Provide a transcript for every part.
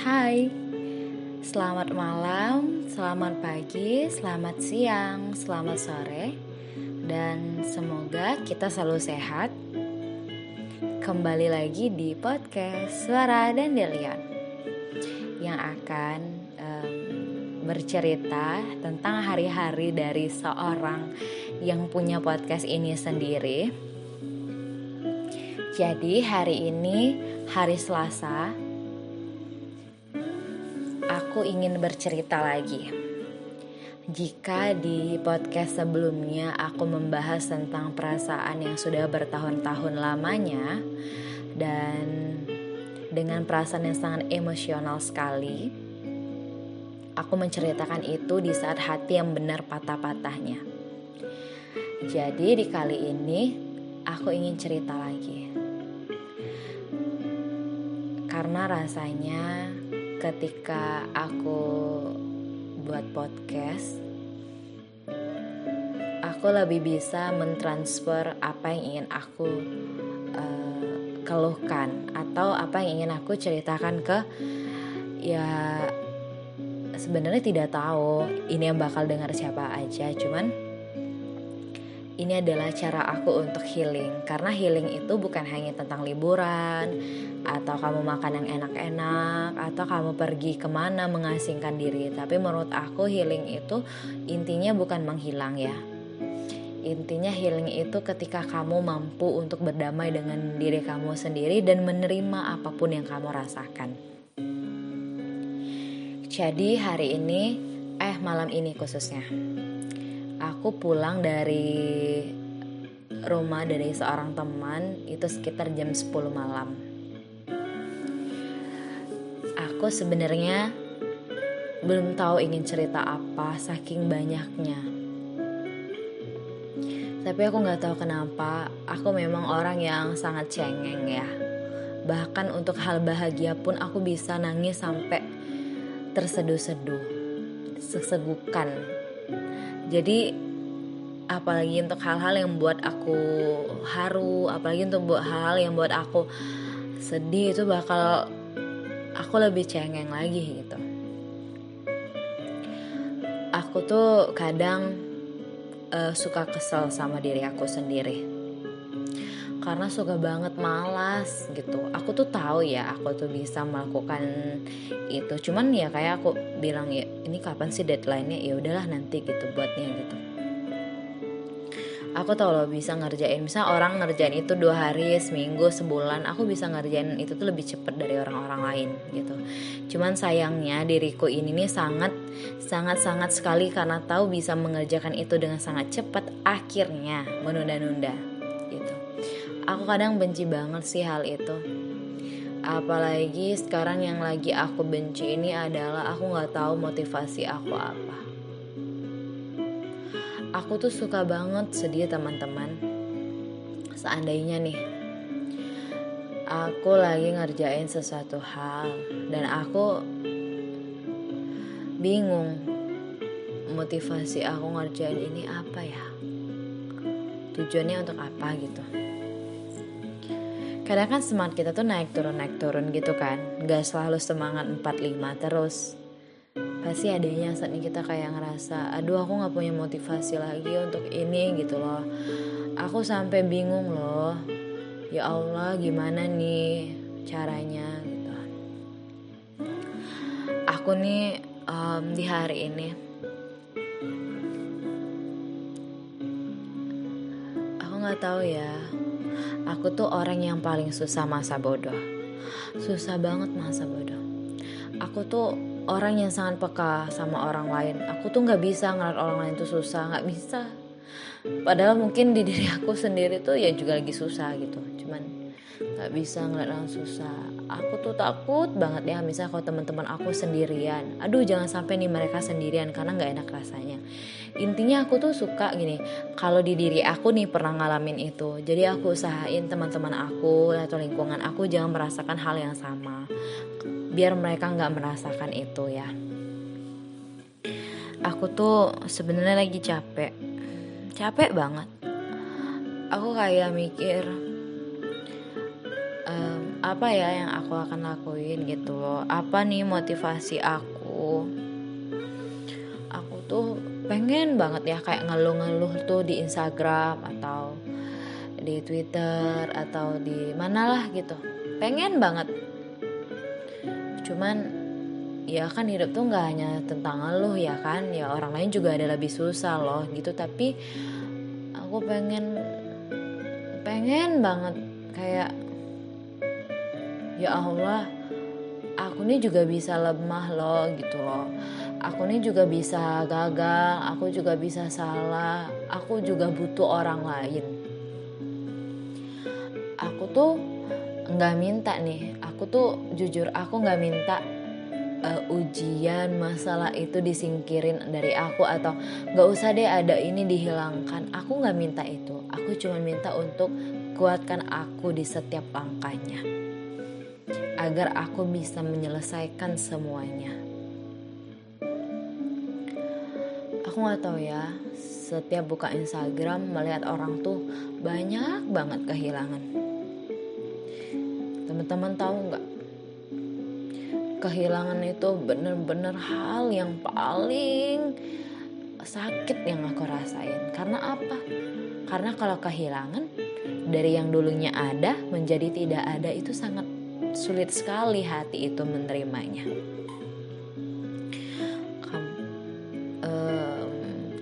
Hai, selamat malam, selamat pagi, selamat siang, selamat sore, dan semoga kita selalu sehat. Kembali lagi di podcast Suara dan Delion yang akan um, bercerita tentang hari-hari dari seorang yang punya podcast ini sendiri. Jadi, hari ini hari Selasa aku ingin bercerita lagi. Jika di podcast sebelumnya aku membahas tentang perasaan yang sudah bertahun-tahun lamanya dan dengan perasaan yang sangat emosional sekali, aku menceritakan itu di saat hati yang benar patah-patahnya. Jadi di kali ini aku ingin cerita lagi. Karena rasanya ketika aku buat podcast aku lebih bisa mentransfer apa yang ingin aku uh, keluhkan atau apa yang ingin aku ceritakan ke ya sebenarnya tidak tahu ini yang bakal dengar siapa aja. Cuman ini adalah cara aku untuk healing. Karena healing itu bukan hanya tentang liburan atau kamu makan yang enak-enak atau kamu pergi ke mana mengasingkan diri. Tapi menurut aku healing itu intinya bukan menghilang ya. Intinya healing itu ketika kamu mampu untuk berdamai dengan diri kamu sendiri dan menerima apa pun yang kamu rasakan. Jadi hari ini eh malam ini khususnya aku pulang dari rumah dari seorang teman itu sekitar jam 10 malam. Aku sebenarnya belum tahu ingin cerita apa saking banyaknya. Tapi aku nggak tahu kenapa aku memang orang yang sangat cengeng ya. Bahkan untuk hal bahagia pun aku bisa nangis sampai terseduh-seduh, sesegukan jadi apalagi untuk hal-hal yang buat aku haru apalagi untuk buat hal-hal yang buat aku sedih itu bakal aku lebih cengeng lagi gitu. Aku tuh kadang uh, suka kesel sama diri aku sendiri. Karena suka banget malas gitu. Aku tuh tahu ya aku tuh bisa melakukan itu. Cuman ya kayak aku bilang ya ini kapan sih deadline-nya? Ya udahlah nanti gitu buatnya gitu aku tau loh bisa ngerjain. Misal orang ngerjain itu dua hari seminggu sebulan aku bisa ngerjain itu tuh lebih cepet dari orang-orang lain gitu. Cuman sayangnya diriku ini nih sangat sangat sangat sekali karena tahu bisa mengerjakan itu dengan sangat cepat akhirnya menunda-nunda aku kadang benci banget sih hal itu. Apalagi sekarang yang lagi aku benci ini adalah aku nggak tahu motivasi aku apa aku tuh suka banget sedih teman-teman. Seandainya nih aku lagi ngerjain sesuatu hal dan aku bingung motivasi aku ngerjain ini apa ya? Tujuannya untuk apa gitu? Kadang kan semangat kita tuh naik turun naik turun gitu kan. Nggak selalu semangat 45 terus pasti adanya saat ini kita kayak ngerasa aduh aku nggak punya motivasi lagi untuk ini gitu loh aku sampai bingung loh ya Allah gimana nih caranya gitu aku nih um, di hari ini aku nggak tahu ya Aku tuh orang yang paling susah masa bodoh. Susah banget masa bodoh. Aku tuh orang yang sangat peka sama orang lain. Aku tuh nggak bisa ngeliat orang lain tuh susah, nggak bisa. Padahal mungkin di diri aku sendiri tuh ya juga lagi susah gitu. Cuman nggak bisa ngeliat orang susah. Aku tuh takut banget ya misalnya kalau teman-teman aku sendirian. Aduh jangan sampai nih mereka sendirian karena nggak enak rasanya intinya aku tuh suka gini kalau di diri aku nih pernah ngalamin itu jadi aku usahain teman-teman aku atau lingkungan aku jangan merasakan hal yang sama biar mereka nggak merasakan itu ya. Aku tuh sebenarnya lagi capek. Capek banget. Aku kayak mikir um, apa ya yang aku akan lakuin gitu loh? Apa nih motivasi aku? Aku tuh pengen banget ya kayak ngeluh-ngeluh tuh di Instagram atau di Twitter atau di mana lah gitu. Pengen banget cuman ya kan hidup tuh nggak hanya tentang ngeluh ya kan? Ya orang lain juga ada lebih susah loh gitu. Tapi aku pengen pengen banget kayak ya Allah aku ini juga bisa lemah loh gitu loh. Aku ini juga bisa gagal aku juga bisa salah aku juga butuh orang lain. Aku tuh nggak minta nih aku tuh jujur aku nggak minta uh, ujian masalah itu disingkirin dari aku atau nggak usah deh ada ini dihilangkan aku nggak minta itu aku cuma minta untuk kuatkan aku di setiap langkahnya agar aku bisa menyelesaikan semuanya. Aku nggak tahu ya, setiap buka Instagram melihat orang tuh banyak banget kehilangan. Teman-teman tahu nggak? Kehilangan itu bener-bener hal yang paling sakit yang aku rasain. Karena apa? Karena kalau kehilangan dari yang dulunya ada menjadi tidak ada itu sangat sulit sekali hati itu menerimanya.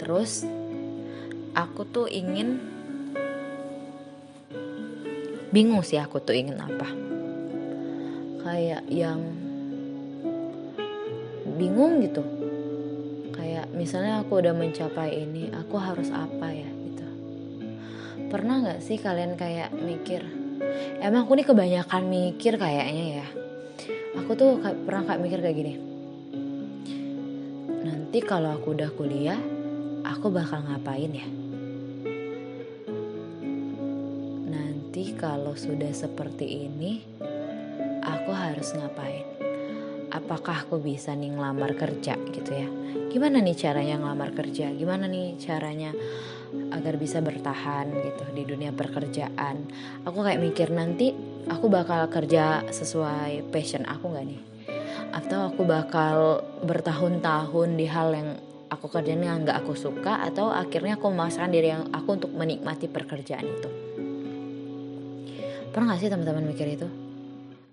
Terus aku tuh ingin bingung sih aku tuh ingin apa. Kayak yang bingung gitu. Kayak misalnya aku udah mencapai ini, aku harus apa ya gitu. Pernah nggak sih kalian kayak mikir, emang aku nih kebanyakan mikir kayaknya ya aku tuh pernah kayak mikir kayak gini nanti kalau aku udah kuliah aku bakal ngapain ya nanti kalau sudah seperti ini aku harus ngapain? Apakah aku bisa nih ngelamar kerja gitu ya? Gimana nih caranya ngelamar kerja? Gimana nih caranya agar bisa bertahan gitu di dunia pekerjaan? Aku kayak mikir nanti aku bakal kerja sesuai passion aku nggak nih? Atau aku bakal bertahun-tahun di hal yang aku kerjain yang nggak aku suka atau akhirnya aku memaksakan diri yang aku untuk menikmati pekerjaan itu? Pernah gak sih teman-teman mikir itu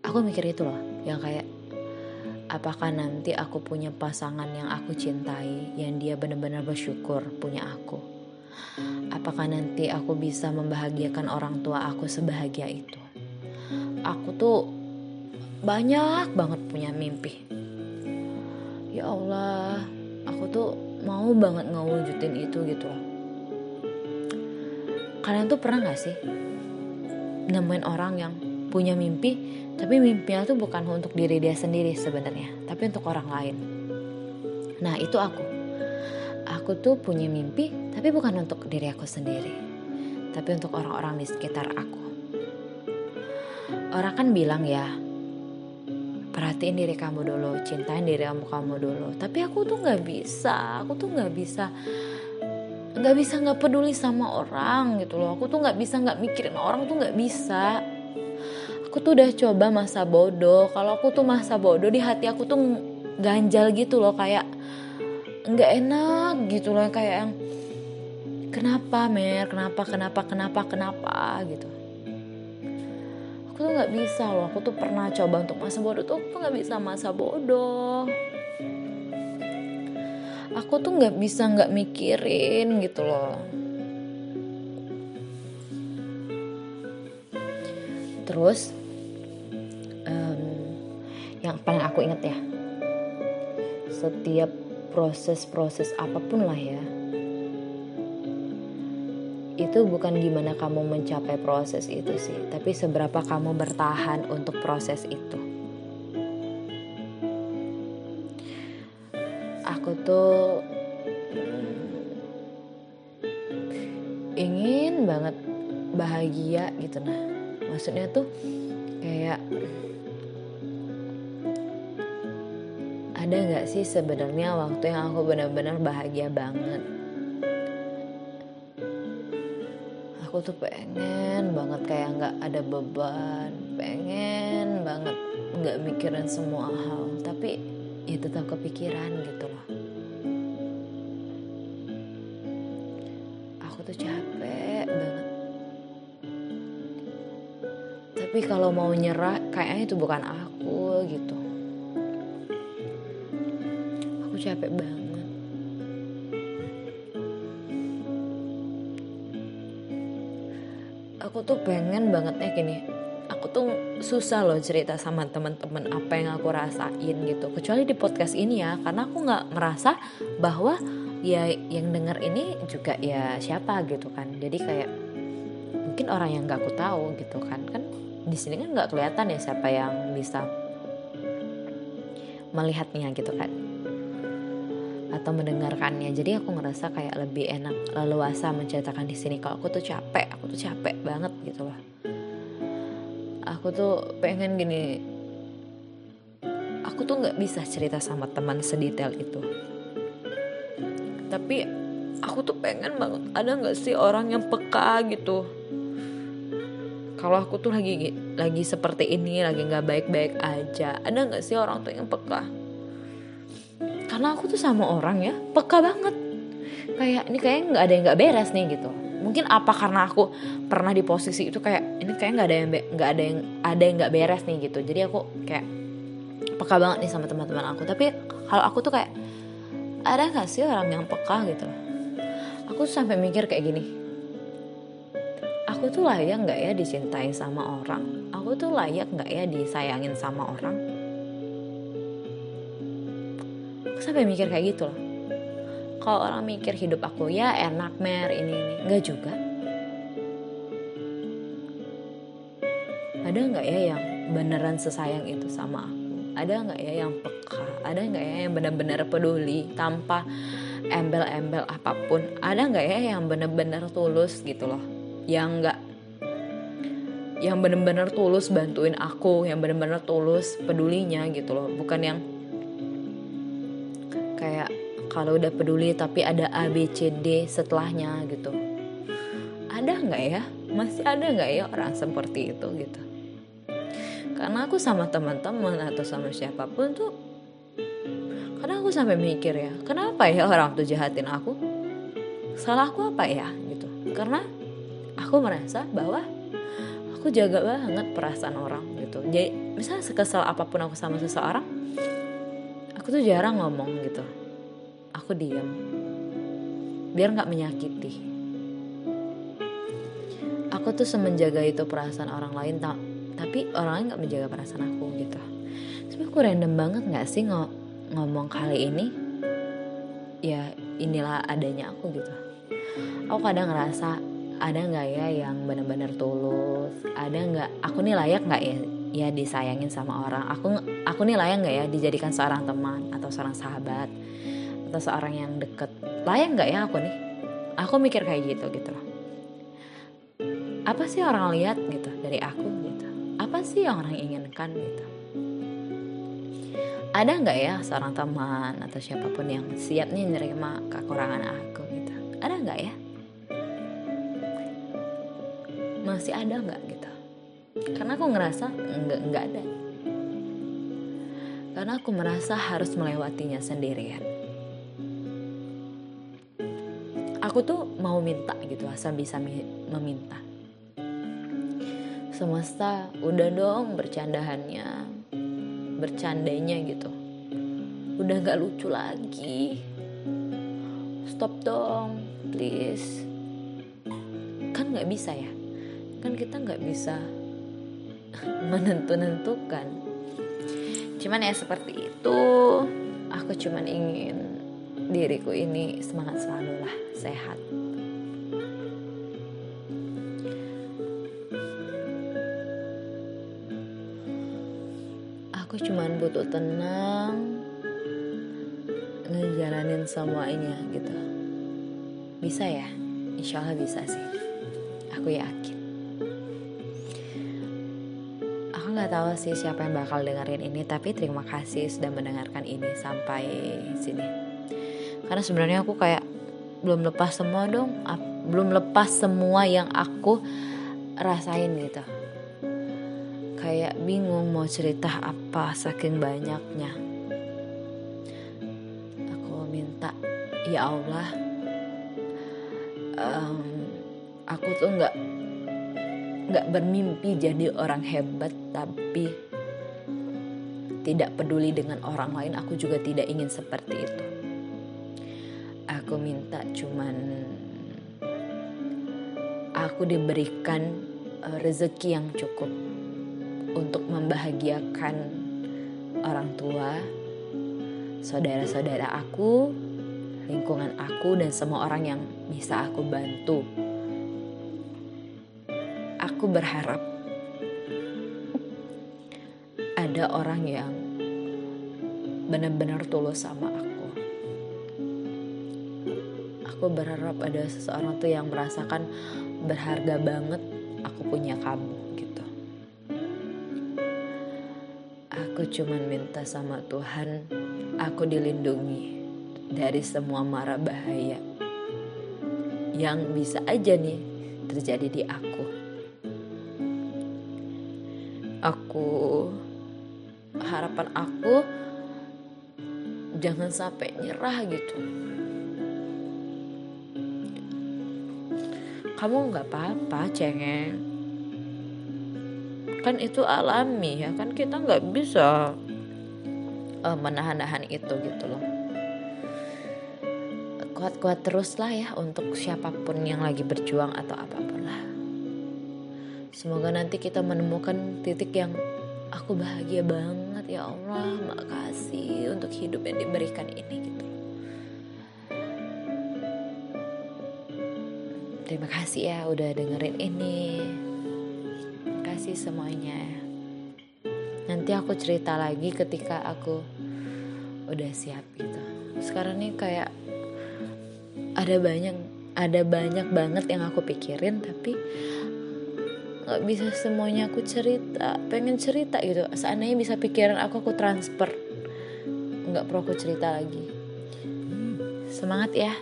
aku mikir itu loh yang kayak apakah nanti aku punya pasangan yang aku cintai yang dia benar-benar bersyukur punya aku? Apakah nanti aku bisa membahagiakan orang tua aku sebahagia itu? Aku tuh banyak banget punya mimpi. Ya Allah aku tuh mau banget ngewujudin itu gitu loh. Kalian tuh pernah gak sih nemuin orang yang punya mimpi tapi mimpinya tuh bukan untuk diri dia sendiri sebenarnya, tapi untuk orang lain. Nah, itu aku. Aku tuh punya mimpi, tapi bukan untuk diri aku sendiri, tapi untuk orang-orang di sekitar aku. Orang kan bilang ya, perhatiin diri kamu dulu, cintain diri kamu kamu dulu. Tapi aku tuh nggak bisa, aku tuh nggak bisa nggak bisa nggak peduli sama orang gitu loh aku tuh nggak bisa nggak mikirin orang tuh nggak bisa aku tuh udah coba masa bodoh. Kalau aku tuh masa bodoh di hati aku tuh ganjal gitu loh kayak nggak enak gitu loh kayak yang kenapa mer? Kenapa kenapa kenapa kenapa? gitu. Aku tuh nggak bisa loh aku tuh pernah coba untuk masa bodoh tuh aku nggak bisa masa bodoh. Aku tuh nggak bisa nggak mikirin gitu loh. Terus yang paling aku inget ya. Setiap proses-proses apa pun lah ya. Itu bukan gimana kamu mencapai proses itu sih tapi seberapa kamu bertahan untuk proses itu. Aku tuh ingin banget bahagia gitu nah. Maksudnya tuh kayak sih sebenarnya waktu yang aku benar-benar bahagia banget? Aku tuh pengen banget kayak nggak ada beban pengen banget nggak mikirin semua hal tapi ya tetap kepikiran gitu loh. Aku tuh capek banget. Tapi kalau mau nyerah kayaknya itu bukan aku gitu capek banget. Aku tuh pengen banget ya gini. Aku tuh susah loh cerita sama temen-temen apa yang aku rasain gitu. Kecuali di podcast ini ya karena aku nggak merasa bahwa ya yang denger ini juga ya siapa gitu kan. Jadi kayak mungkin orang yang nggak aku tahu gitu kan. Kan di sini kan nggak kelihatan ya siapa yang bisa melihatnya gitu kan atau mendengarkannya. Jadi aku ngerasa kayak lebih enak leluasa menceritakan di sini kalau aku tuh capek aku tuh capek banget gitu loh. Aku tuh pengen gini aku tuh nggak bisa cerita sama teman sedetail itu. Tapi aku tuh pengen banget ada nggak sih orang yang peka gitu? Kalau aku tuh lagi lagi seperti ini lagi nggak baik-baik aja ada nggak sih orang tuh yang peka karena aku tuh sama orang ya peka banget. Kayak ini kayak nggak ada yang nggak beres nih gitu. Mungkin apa karena aku pernah di posisi itu kayak ini kayak nggak ada yang nggak ada yang ada yang nggak beres nih gitu. Jadi aku kayak peka banget nih sama teman-teman aku. Tapi kalau aku tuh kayak ada nggak sih orang yang peka gitu? Aku tuh sampai mikir kayak gini. Aku tuh layak nggak ya dicintai sama orang? Aku tuh layak nggak ya disayangin sama orang aku sampai mikir kayak gitu loh. Kalau orang mikir hidup aku ya enak mer ini ini. Nggak juga. Ada nggak ya yang beneran sesayang itu sama aku? Ada nggak ya yang peka? Ada nggak ya yang benar-benar peduli tanpa embel-embel apa pun? Ada nggak ya yang benar-benar tulus gitu loh? Yang nggak yang benar-benar tulus bantuin aku yang benar-benar tulus pedulinya gitu loh. Bukan yang kayak kalau udah peduli tapi ada A B C D setelahnya gitu. Ada nggak ya? Masih ada nggak ya orang seperti itu gitu? Karena aku sama teman-teman atau sama siapa pun tuh karena aku sampai mikir ya kenapa ya orang tuh jahatin aku? Salahku apa ya gitu? Karena aku merasa bahwa aku jaga banget perasaan orang gitu. Jadi misalnya sekesal apa pun aku sama seseorang aku tuh jarang ngomong gitu. Aku diam biar nggak menyakiti. Aku tuh semenjaga itu perasaan orang lain tak tapi orang lain nggak menjaga perasaan aku gitu. Sebenarnya aku random banget nggak sih ng ngomong kali ini? Ya inilah adanya aku gitu. Aku kadang ngerasa ada nggak ya yang benar-benar tulus? Ada nggak aku nih layak nggak ya ya disayangin sama orang. Aku aku nih layak nggak ya dijadikan seorang teman atau seorang sahabat atau seorang yang deket? Layak nggak ya aku nih? Aku mikir kayak gitu gitu loh. Apa sih orang lihat gitu dari aku gitu? Apa sih yang orang inginkan gitu? Ada nggak ya seorang teman atau siapa pun yang siap nih nerima kekurangan aku gitu? Ada nggak ya? Masih ada nggak gitu karena aku ngerasa nggak nggak ada. Karena aku merasa harus melewatinya sendirian. Aku tuh mau minta gitu asal bisa meminta. Semesta udah dong bercandahannya bercandanya gitu. Udah gak lucu lagi. Stop dong please. Kan nggak bisa ya? Kan kita nggak bisa menentu-nentukan. Cuman ya seperti itu aku cuman ingin diriku ini semangat selalu lah sehat. Aku cuman butuh tenang ngejalanin semuanya gitu. Bisa ya? Insya Allah bisa sih. Aku yakin nggak tahu sih siapa yang bakal dengerin ini tapi terima kasih sudah mendengarkan ini sampai sini. Karena sebenarnya aku kayak belum lepas semua dong belum lepas semua yang aku rasain gitu. Kayak bingung mau cerita apa saking banyaknya. Aku minta ya Allah um, aku tuh nggak nggak bermimpi jadi orang hebat tapi tidak peduli dengan orang lain aku juga tidak ingin seperti itu aku minta cuman aku diberikan uh, rezeki yang cukup untuk membahagiakan orang tua, saudara-saudara aku, lingkungan aku dan semua orang yang bisa aku bantu. Aku berharap. Ada orang yang benar-benar tulus sama aku. Aku berharap ada seseorang tuh yang merasakan berharga banget aku punya kamu gitu. Aku cuman minta sama Tuhan aku dilindungi dari semua mara bahaya yang bisa aja nih terjadi di aku aku harapan aku jangan sampai nyerah gitu. Kamu nggak apa-apa cengeng. Kan itu alami ya kan kita nggak bisa uh, menahan-nahan itu gitu loh. Kuat-kuat terus lah ya untuk siapa pun yang lagi berjuang atau apa pun semoga nanti kita menemukan titik yang aku bahagia banget ya Allah makasih untuk hidup yang diberikan ini gitu Terima kasih ya udah dengerin ini. Terima kasih semuanya. Nanti aku cerita lagi ketika aku udah siap gitu. Sekarang nih kayak ada banyak ada banyak banget yang aku pikirin tapi nggak bisa semuanya aku cerita pengen cerita gitu. Seandainya bisa pikiran aku aku transfer. Nggak perlu aku cerita lagi. Semangat ya